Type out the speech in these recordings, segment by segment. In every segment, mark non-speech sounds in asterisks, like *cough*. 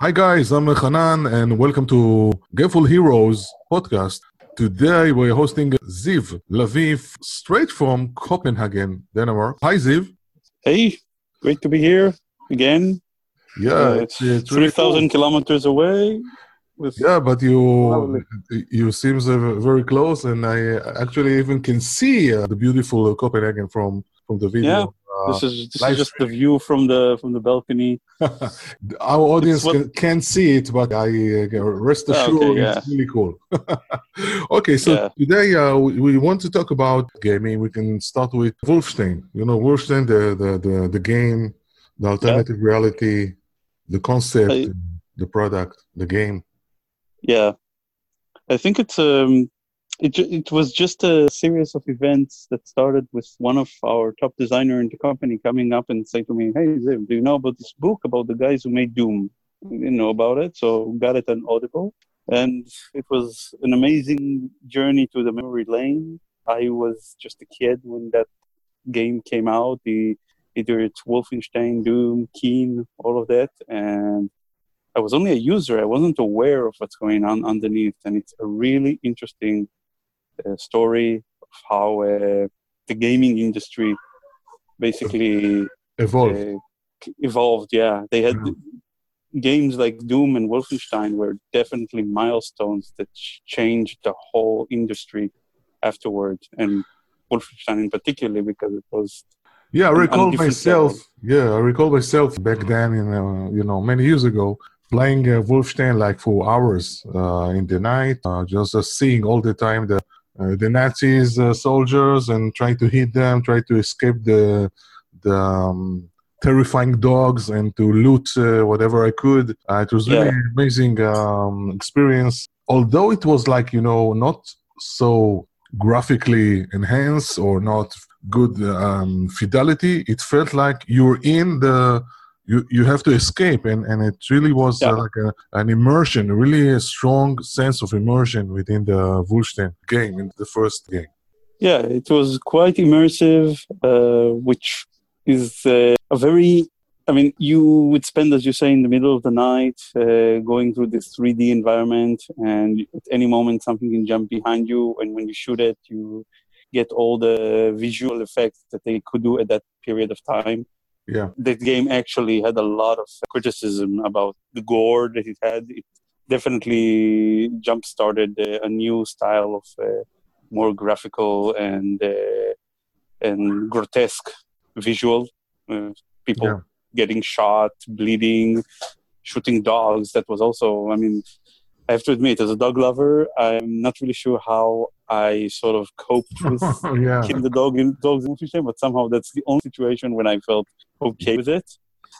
Hi guys, I'm Hanan and welcome to Gameful Heroes podcast. Today we're hosting Ziv Lavee straight from Copenhagen, Denmark. Hi Ziv. Hey, great to be here again. Yeah, Uh, it's, it's really 3,000 cool. kilometers away. With, Yeah, but you Lovely. you seems uh, very close, and I actually even can see uh, the beautiful Copenhagen from from the video. Yeah, Uh, this is, this is just the view from the from the balcony. *laughs* Our audience what- can, can't see it, but I uh, rest Ah, okay, assured yeah. it's really cool. *laughs* okay, so Yeah. today uh, we, we want to talk about gaming. We can start with Wolfenstein. You know, Wolfenstein, the the the, the game, the alternative reality, the concept, I- the product, the game. Yeah, I think it's um, it it was just a series of events that started with one of our top designer in the company coming up and say to me, "Hey, Ziv, do you know about this book about the guys who made Doom? You know about it?" So got it on Audible, and it was an amazing journey to the memory lane. I was just a kid when that game came out. The either it's Wolfenstein, Doom, Keen, all of that, and I was only a user. I wasn't aware of what's going on underneath, and it's a really interesting story of how uh, the gaming industry basically Evolve. uh, evolved. Yeah, they had games like Doom and Wolfenstein were definitely milestones that changed the whole industry afterwards, and Wolfenstein in particular because it was Yeah, I recall myself. Yeah, I recall myself back then, in, uh, you know, many years ago, playing uh, Wolfenstein like for hours uh, in the night, uh, just uh, seeing all the time the the Nazis uh, soldiers and trying to hit them, try to escape the the um, terrifying dogs and to loot uh, whatever I could. Uh, it was really Yeah. amazing um, experience. Although it was like you know not so graphically enhanced or not good um, fidelity, it felt like you're in the you you have to escape and and it really was uh, like a, an immersion really a strong sense of immersion within the Wolfenstein game in the first game Yeah, it was quite immersive, uh, which is uh, a very. I mean, you would spend, as you say, in the middle of the night, uh, going through this 3D environment, and at any moment something can jump behind you, and when you shoot it, you get all the visual effects that they could do at that period of time. Yeah That game actually had a lot of criticism about the gore that it had. It definitely jump started a, a new style of. Uh, more graphical and uh, and grotesque visual. Uh, people Yeah. getting shot, bleeding, shooting dogs. That was also. I mean, I have to admit, as a dog lover, I'm not really sure how I sort of coped with *laughs* yeah killing the dog in dogs in Wolfenstein, but somehow that's the only situation when I felt okay with it.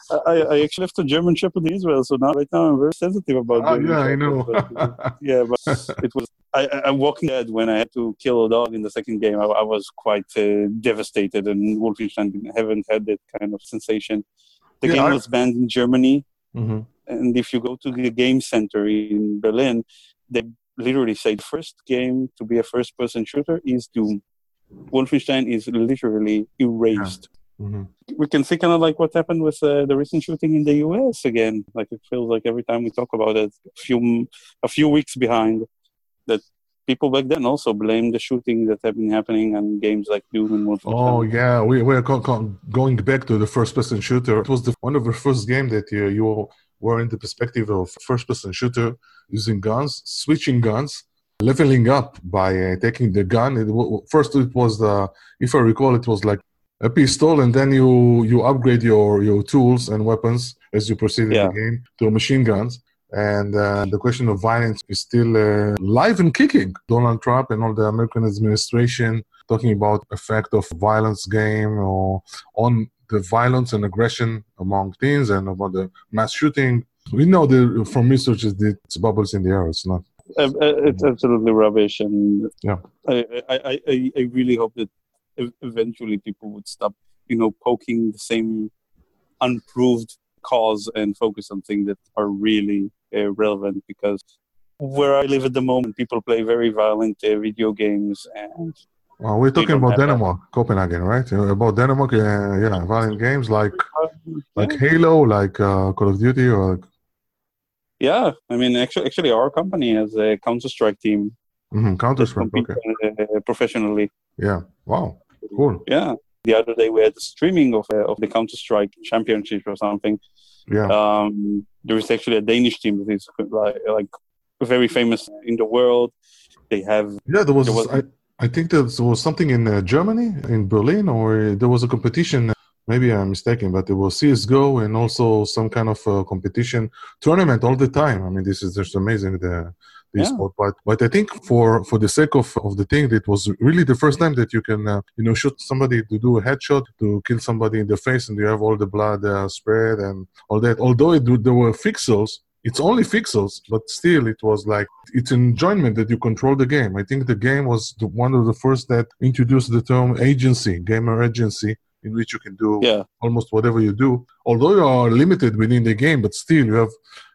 I, I actually left a German Shepherd in Israel, so now right now I'm very sensitive about. German yeah I know but- *laughs* yeah, but it was. I, I, I'm Walking Dead when I had to kill a dog in the second game. I, I was quite uh, devastated, and Wolfenstein haven't had that kind of sensation. The Yeah, game I- was banned in Germany, Mhm. and if you go to the game center in Berlin, they literally say the first game to be a first-person shooter is Doom. Wolfenstein is literally erased. Mhm. We can see kind of like what happened with uh, the recent shooting in the U.S. again. Like it feels like every time we talk about it, a few a few weeks behind, that people back then also blamed the shooting that had been happening on games like Doom and Wolfenstein. Oh yeah, we we're going back to the first-person shooter. It was the, one of the first game that you, you were in the perspective of first-person shooter using guns, switching guns, leveling up by uh, taking the gun. It, wa- first, it was the, if I recall, it was like a pistol, and then you you upgrade your your tools and weapons as you proceed in the game to machine guns. And uh, the question of violence is still uh, live and kicking. Donald Trump and all the American administration talking about effect of violence game or on the violence and aggression among teens and about the mass shooting. We know the, from researchers that it's bubbles in the air. It's not. Uh, it's absolutely rubbish, and Yeah. I, I, I, I really hope that eventually people would stop, you know, poking the same unproved cause and focus on things that are really uh, relevant. Because where I live at the moment, people play very violent uh, video games, and Well, we're talking about have that. Denmark, Copenhagen, right? About Denmark, uh, yeah, violent games like like Halo, like uh, Call of Duty, or like, Yeah, I mean, actually, actually, our company has a Counter Strike team. Mm-hmm. Counter Strike, okay. Uh, professionally. Yeah. Wow. Cool. Yeah. The other day we had the streaming of uh, of the Counter Strike Championship or something. Yeah. Um, there is actually a Danish team that is like, like very famous in the world. They have. Yeah, there was. There was I, I think there was something in uh, Germany, in Berlin, or there was a competition maybe I'm mistaken, but it was CS:GO and also some kind of uh, competition tournament all the time. I mean, this is just amazing the the yeah. but I think for for the sake of of the thing, it was really the first time that you can uh, you know shoot somebody to do a headshot to kill somebody in the face, and you have all the blood uh, spread and all that. Although it, there were pixels. It's only pixels, but still, it was like it's enjoyment that you control the game. I think the game was the, one of the first that introduced the term agency, gamer agency, in which you can do yeah. almost whatever you do. Although you are limited within the game, but still you have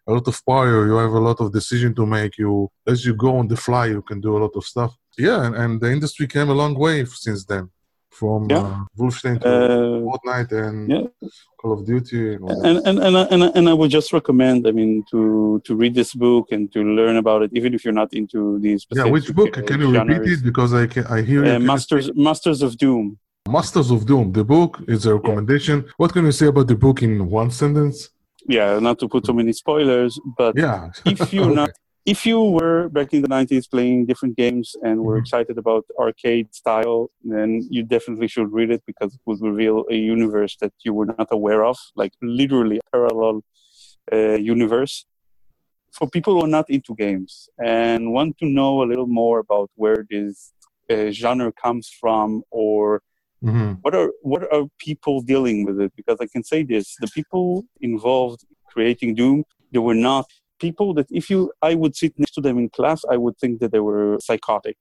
a lot of power. You have a lot of decision to make. You as you go on the fly, you can do a lot of stuff. Yeah, and, and the industry came a long way since then. From yeah. uh, Wolfenstein to uh, Fortnite and yeah. Call of Duty, and, and and, and and and I would just recommend. I mean, to to read this book and to learn about it, even if you're not into these. Yeah, which book? Can you genres. repeat it because I can I hear uh, Masters Masters of Doom. Masters of Doom, the book is a recommendation. Yeah. What can you say about the book in one sentence? Yeah, not to put so many spoilers, but yeah. *laughs* if you're okay. not if you were back in the 90s playing different games and were mm-hmm. excited about arcade style, then you definitely should read it because it would reveal a universe that you were not aware of, like literally a parallel uh, universe. For people who are not into games and want to know a little more about where this uh, genre comes from or Mm-hmm. What are what are people dealing with it? Because I can say this: the people involved creating Doom, they were not people that if you I would sit next to them in class, I would think that they were psychotic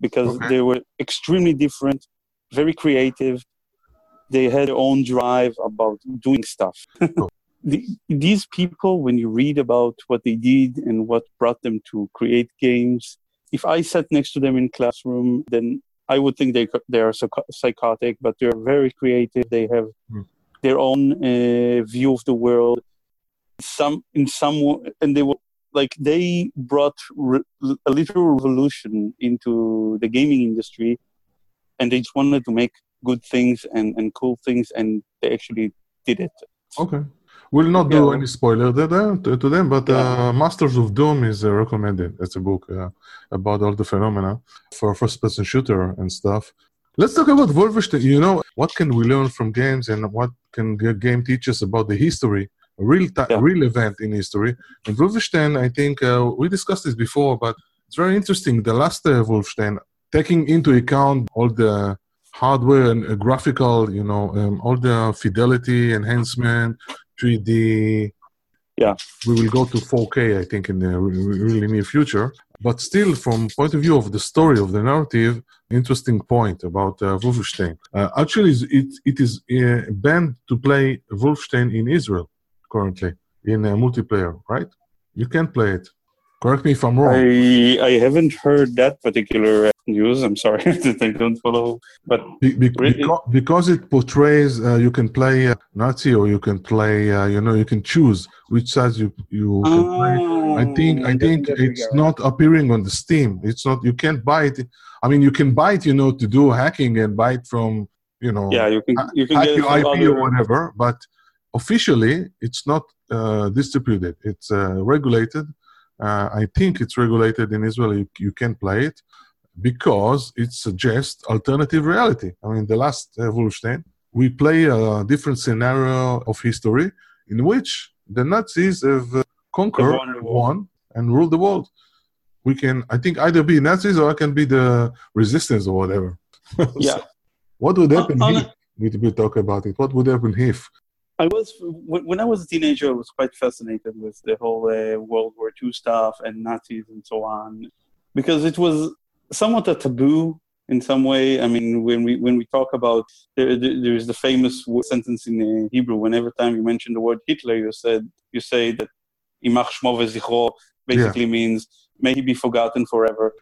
because okay. they were extremely different, very creative. They had their own drive about doing stuff. *laughs* The, these people, when you read about what they did and what brought them to create games, if I sat next to them in classroom, then I would think they they are psychotic, but they're very creative. They have mm. their own uh, view of the world. Some in some and they were like they brought re- a literal revolution into the gaming industry, and they just wanted to make good things and, and cool things, and they actually did it. Okay. We'll not do yeah. any spoiler to them, to them but yeah. uh, Masters of Doom is uh, recommended. It's a book uh, about all the phenomena for first-person shooter and stuff. Let's talk about Wolfenstein. You know, what can we learn from games and what can a game teach us about the history, a real, ta- yeah. real event in history? And Wolfenstein, I think uh, we discussed this before, but it's very interesting. The last uh, Wolfenstein, taking into account all the hardware and uh, graphical, you know, um, all the fidelity enhancement, 3D. Yeah, we will go to 4K, I think, in the really near future. But still, from point of view of the story of the narrative, interesting point about uh, Wolfenstein. Uh, actually, it it is uh, banned to play Wolfenstein in Israel currently in multiplayer, right? You can't play it. Correct me if I'm wrong. I I haven't heard that particular news. I'm sorry *laughs* that I don't follow, but be, be, because, because, it portrays uh, you can play uh, Nazi or you can play uh, you know you can choose which side you you can play. I oh, think I think it's not appearing on the Steam. It's not you can't buy it. I mean you can buy it you know to do hacking and buy it from you know yeah you can you can get your IP other... or whatever, but officially it's not uh, distributed. It's uh, regulated. Uh, I think it's regulated in Israel. You, you can play it because it suggests alternative reality. I mean, the last uh, Wolfenstein, we play a different scenario of history in which the Nazis have uh, conquered, won, and ruled the world. We can, I think, either be Nazis or I can be the resistance or whatever. *laughs* Yeah. so what would happen uh, if we, we talk about it? What would happen if? I was when I was a teenager. I was quite fascinated with the whole uh, World War II stuff and Nazis and so on, because it was somewhat a taboo in some way. I mean, when we when we talk about there, there is the famous sentence in uh, Hebrew. Whenever time you mention the word Hitler, you said you say that "Imach shmo v'zichro" basically yeah. means may he be forgotten forever.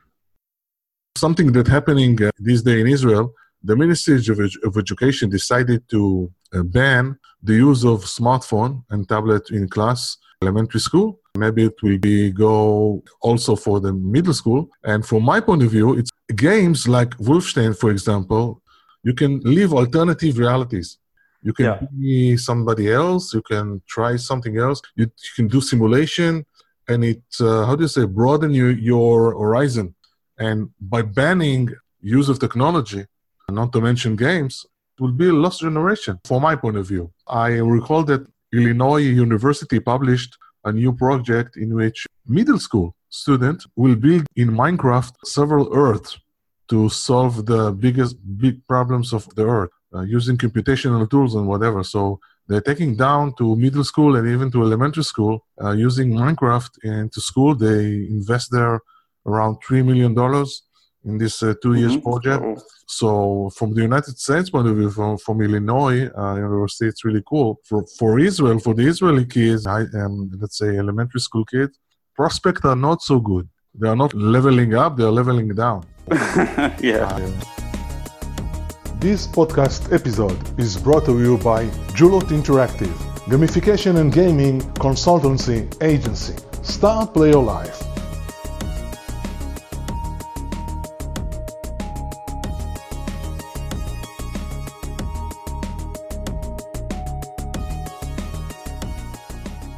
Something that happening uh, this day in Israel. The Ministry of, of Education decided to uh, ban the use of smartphone and tablet in class, elementary school. Maybe it will be go also for the middle school. And from my point of view, it's games like Wolfenstein, for example. You can live alternative realities. You can Yeah. be somebody else. You can try something else. You, you can do simulation, and it uh, how do you say broaden your, your horizon. And by banning use of technology, not to mention games, will be a lost generation. From my point of view, I recall that Illinois University published a new project in which middle school students will build in Minecraft several Earths to solve the biggest big problems of the Earth uh, using computational tools and whatever. So they're taking down to middle school and even to elementary school uh, using Minecraft into school. They invest there around three million dollars in this uh, two years Mhm. project. So- So from the United States point of view, from, from Illinois uh, University, it's really cool. For for Israel, for the Israeli kids, I, um, let's say elementary school kids, prospects are not so good. They are not leveling up; they are leveling down. *laughs* yeah. This podcast episode is brought to you by Juloot Interactive, gamification and gaming consultancy agency. Start Play Your Life.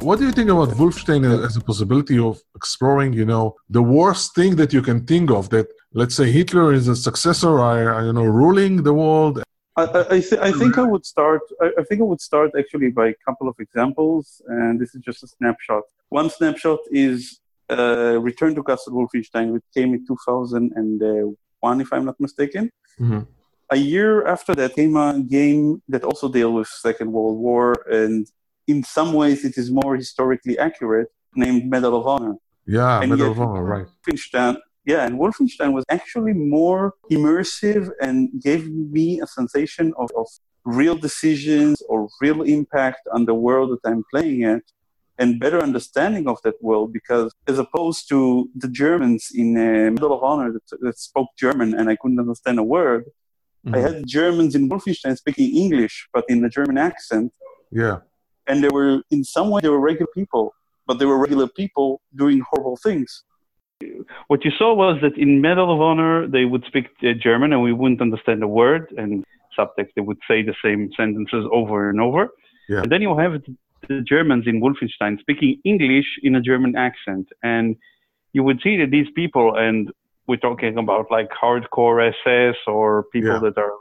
What do you think about Wolfenstein as a possibility of exploring, you know, the worst thing that you can think of? That let's say Hitler is a successor, I, I you know, ruling the world. I, I, th- I think I would start. I, I think I would start actually by a couple of examples, and this is just a snapshot. One snapshot is uh, Return to Castle Wolfenstein, which came in 2001, if I'm not mistaken. Mhm. A year after that came a game that also dealt with Second World War, and in some ways it is more historically accurate, named Medal of Honor. Yeah, And Medal of Honor, right? Wolfenstein, yeah, and Wolfenstein was actually more immersive and gave me a sensation of, of real decisions or real impact on the world that I'm playing at and better understanding of that world because as opposed to the Germans in uh, Medal of Honor that, that spoke German and I couldn't understand a word, I Mhm. had Germans in Wolfenstein speaking English but in a German accent Yeah, and they were in some way they were regular people but they were regular people doing horrible things what you saw was that in medal of honor they would speak uh, german and we wouldn't understand a word and subtext they would say the same sentences over and over Yeah. and then you have the germans in wolfenstein speaking english in a german accent and you would see that these people and we're talking about like hardcore ss or people Yeah. that are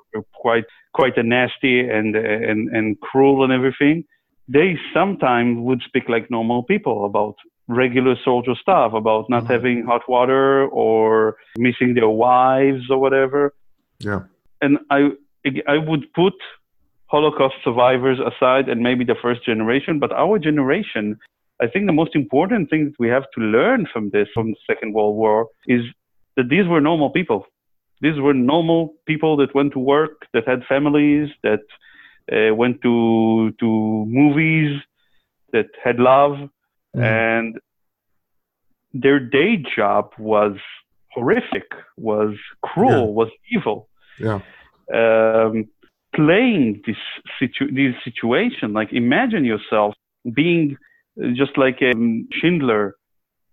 quite quite nasty and and and cruel and everything they sometimes would speak like normal people about regular soldier stuff, about not Mhm. having hot water or missing their wives or whatever. yeah, And I, I would put Holocaust survivors aside and maybe the first generation, but our generation, I think the most important thing that we have to learn from this, from the Second World War, is that these were normal people. These were normal people that went to work, that had families, that uh, went to to movies, that had love, Mhm. and their day job was horrific, was cruel, was evil. yeah, Um, playing this situ- this situation, like imagine yourself being just like um, Schindler,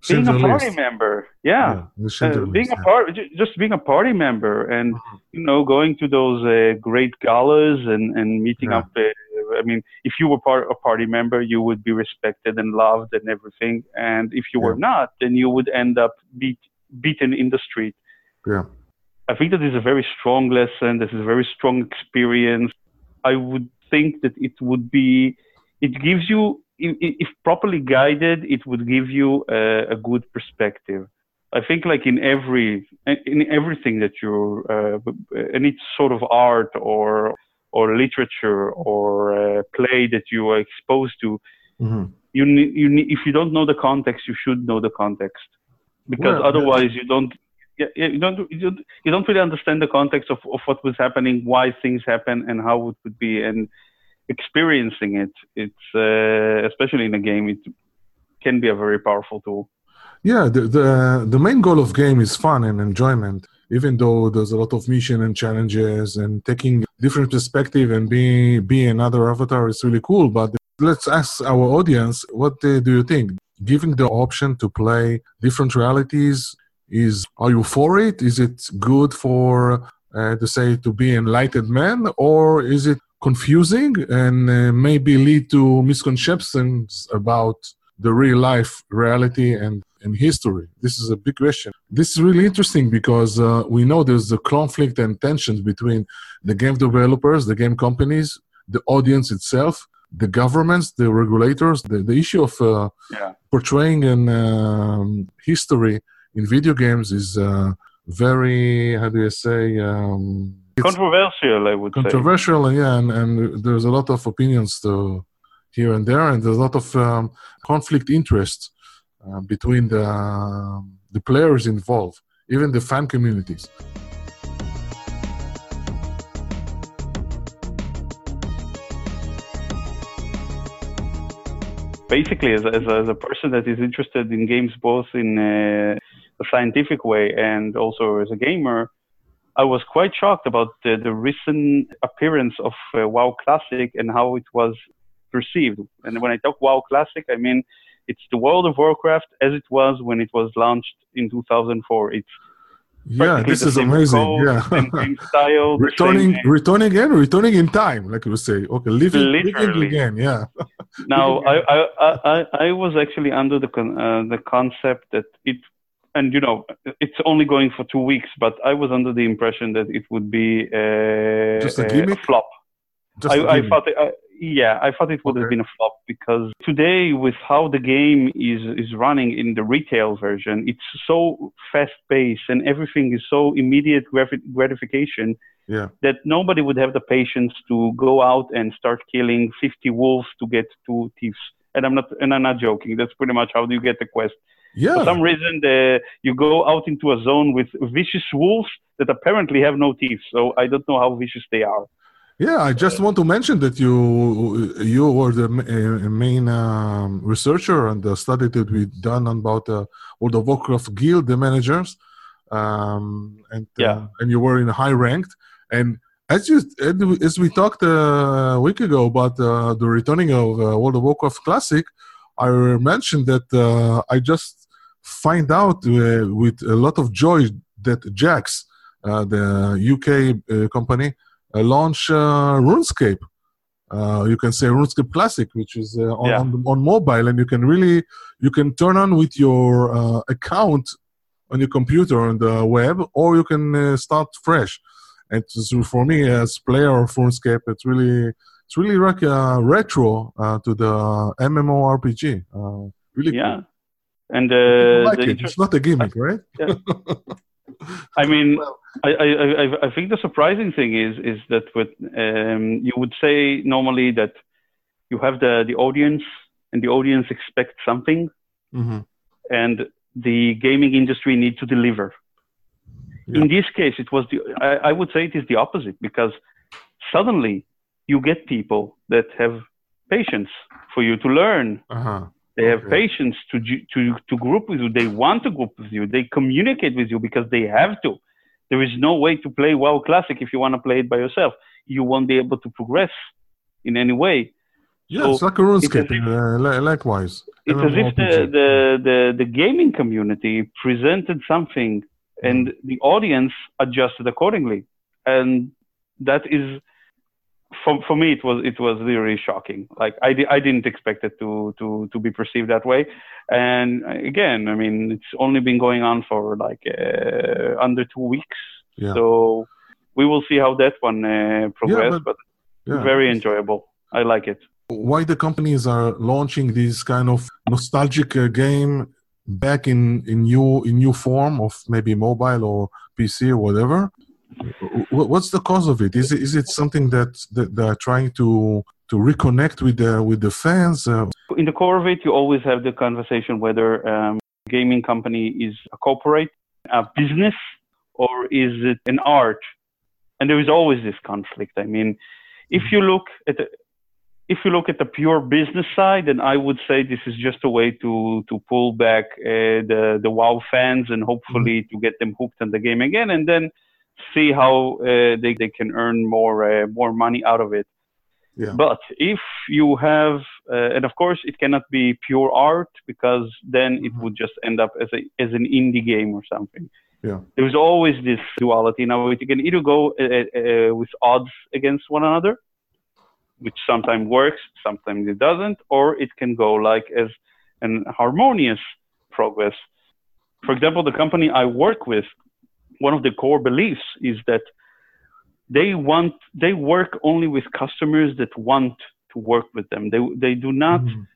being a party member, yeah, Schindler uh, being a part, ju- just being a party member, and Mhm. you know, going to those uh, great galas and and meeting Yeah. up. Uh, I mean, if you were part a party member, you would be respected and loved and everything. And if you were not, then you would end up beat, beaten in the street. Yeah. I think that is a very strong lesson. This is a very strong experience. I would think that it would be, it gives you, if properly guided, it would give you a, a good perspective. I think like in every, in everything that you're, uh, any sort of art or, or literature or uh, play that you are exposed to, Mhm. you need, you need, if you don't know the context, you should know the context, because Well, otherwise you don't, you don't, you don't, you don't really understand the context of, of what was happening, why things happen, and how it would be, and experiencing it. It's uh, especially in a game, it can be a very powerful tool. Yeah, the, the the main goal of game is fun and enjoyment. even though there's a lot of mission and challenges and taking different perspective and being being another avatar is really cool. But let's ask our audience, what do you think? Giving the option to play different realities is are you for it? Is it good for uh, to say to be enlightened man, or is it confusing and uh, maybe lead to misconceptions about the real life reality and, and history? This is a big question. This is really interesting because uh, we know there's a conflict and tensions between the game developers, the game companies, the audience itself, the governments, the regulators. The, the issue of uh, yeah. portraying an um, history in video games is uh, very, how do you say, um, controversial, I would say. controversial, say. yeah, and, and there's a lot of opinions to here and there, and there's a lot of um, conflict interest uh, between the the players involved, even the fan communities. Basically, as, as, as, a person that is interested in games both in uh, a scientific way and also as a gamer, I was quite shocked about the, the recent appearance of uh, WoW Classic and how it was perceived. And when I talk WoW Classic, I mean it's the World of Warcraft as it was when it was launched in 2004. It's yeah, this is amazing. Yeah, *laughs* style, returning, returning again, returning in time, like you say. Okay, living, living again. Yeah. *laughs* now, I, I, I, I was actually under the con- uh, the concept that it and you know it's only going for two weeks but i was under the impression that it would be a, just a, a flop. Just I, I thought I, uh, yeah i thought it would okay. have been a flop because today with how the game is is running in the retail version it's so fast paced and everything is so immediate gratification yeah. that nobody would have the patience to go out and start killing 50 wolves to get two thieves. And i'm not and i'm not joking. That's pretty much how you get the quest yeah. For some reason, the, you go out into a zone with vicious wolves that apparently have no teeth. So I don't know how vicious they are. Yeah, I just want to mention that you you were the uh, main um, researcher on the study that we done about the World of Warcraft guild, the managers, um, and uh, and you were in high ranked. And as you as we talked uh, a week ago about uh, the returning of uh, World of Warcraft Classic, I mentioned that uh, I just find out uh, with a lot of joy that Jagex, uh, the UK uh, company, uh, launch uh, RuneScape. Uh, you can say RuneScape Classic, which is on, yeah. on, on, mobile, and you can really you can turn on with your account on your computer on the web, or you can start fresh. And so for me, as player of RuneScape, it's really it's really like retro to the MMORPG. really yeah. Cool. And uh, like it. it's not a gimmick, right? Yeah. *laughs* I mean, I, I, I think the surprising thing is is that with um, you would say normally that you have the the audience and the audience expects something, mm-hmm. and the gaming industry need to deliver. Yeah. In this case, it was the I, I would say it is the opposite because suddenly you get people that have patience for you to learn. Uh-huh. They have okay. patience to, to, to group with you. They want to group with you. They communicate with you because they have to. There is no way to play WoW Classic if you want to play it by yourself. You won't be able to progress in any way. Yeah, so it's like a RuneScape, uh, likewise. It's as if the, the, the, the gaming community presented something and mm. the audience adjusted accordingly. And that is for, for me it was it was really shocking. Like I, di- I didn't expect it to to to be perceived that way. And again i mean it's only been going on for like uh, under two weeks. Yeah. so we will see how that one uh, progress yeah, but, but yeah. very enjoyable. I like it. Why the companies are launching this kind of nostalgic uh, game back in in new in new form of maybe mobile or pc or whatever What's the cause of it? Is it is it something that, that they're trying to to reconnect with the with the fans? Uh, in the core of it, you always have the conversation whether um, gaming company is a corporate, a business, or is it an art? And there is always this conflict. I mean, if you look at the, if you look at the pure business side, then I would say this is just a way to to pull back uh, the the WoW fans and hopefully mm-hmm. to get them hooked on the game again, and then see how uh, they they can earn more uh, more money out of it. Yeah. But if you have, uh, and of course, it cannot be pure art because then it mm-hmm. would just end up as a as an indie game or something. Yeah. There's always this duality. Now you can either go uh, uh, with odds against one another, which sometimes works, sometimes it doesn't, or it can go like as an harmonious progress. For example, the company I work with, one of the core beliefs is that they want they work only with customers that want to work with them. They they do not mm.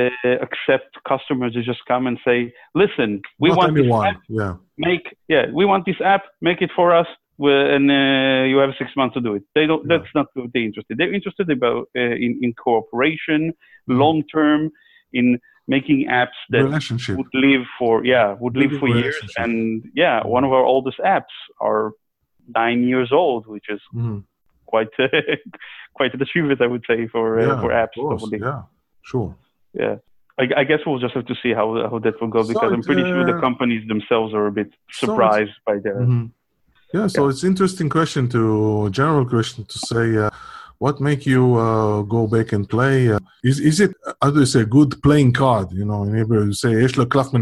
uh, accept customers who just come and say, "Listen, we not want anyone. this app. Yeah. Make yeah, we want this app. Make it for us and uh, you have six months to do it. They don't. Yeah. That's not what they're interested. They're interested about uh, in in cooperation, mm-hmm. long term, in making apps that would live for yeah would live for years. And yeah, one of our oldest apps are nine years old, which is mm-hmm. quite uh, *laughs* quite an achievement, I would say, for uh, yeah, for apps. Yeah, sure. Yeah. I, I, guess we'll just have to see how how that will go because so I'm pretty sure the uh, companies themselves are a bit surprised so by their mm-hmm yeah, so yeah. it's interesting question to general question to say uh, what make you uh, go back and play? Uh, is is it how do you say good playing card? You know, in Hebrew you say יש לו קלף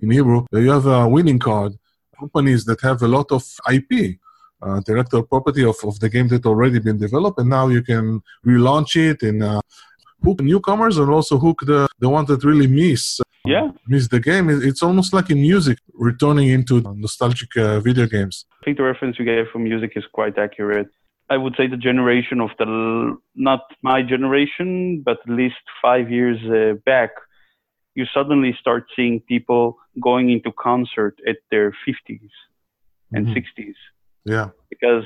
In Hebrew, you have a winning card. Companies that have a lot of IP, uh, intellectual property of, of the game that already been developed, and now you can relaunch it and uh, hook newcomers and also hook the the ones that really miss yeah miss the game it's almost like in music returning into nostalgic uh, video games i think the reference you gave for music is quite accurate i would say the generation of the not my generation but at least five years uh, back you suddenly start seeing people going into concert at their 50s and mm-hmm. 60s yeah. Because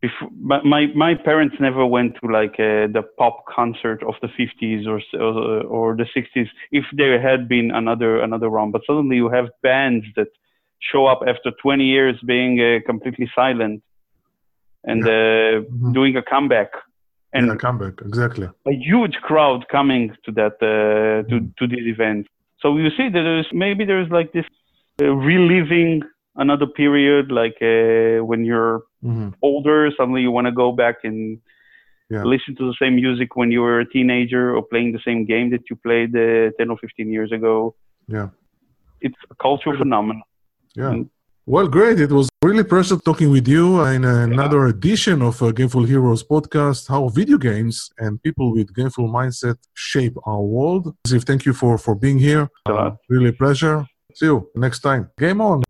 before, my my parents never went to like uh, the pop concert of the 50s or or the 60s if there had been another another round. But suddenly you have bands that show up after 20 years being uh, completely silent and yeah. uh, mm-hmm. doing a comeback and yeah, a comeback exactly a huge crowd coming to that uh, to mm. to this event so you see that there's maybe there's like this uh, reliving another period, like uh, when you're mm-hmm. older, suddenly you want to go back and yeah. listen to the same music when you were a teenager or playing the same game that you played uh, 10 or 15 years ago. Yeah. It's a cultural phenomenon. Yeah. And, well, great. It was really pleasure talking with you in another yeah. edition of uh, Gameful Heroes podcast, how video games and people with gameful mindset shape our world. Ziv, thank you for, for being here. Uh, really pleasure. See you next time. Game on.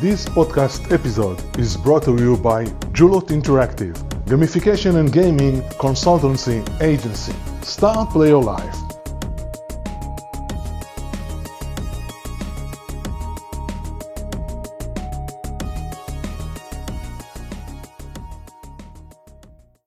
This podcast episode is brought to you by Juloot Interactive, gamification and gaming consultancy agency. Start Play Your Life.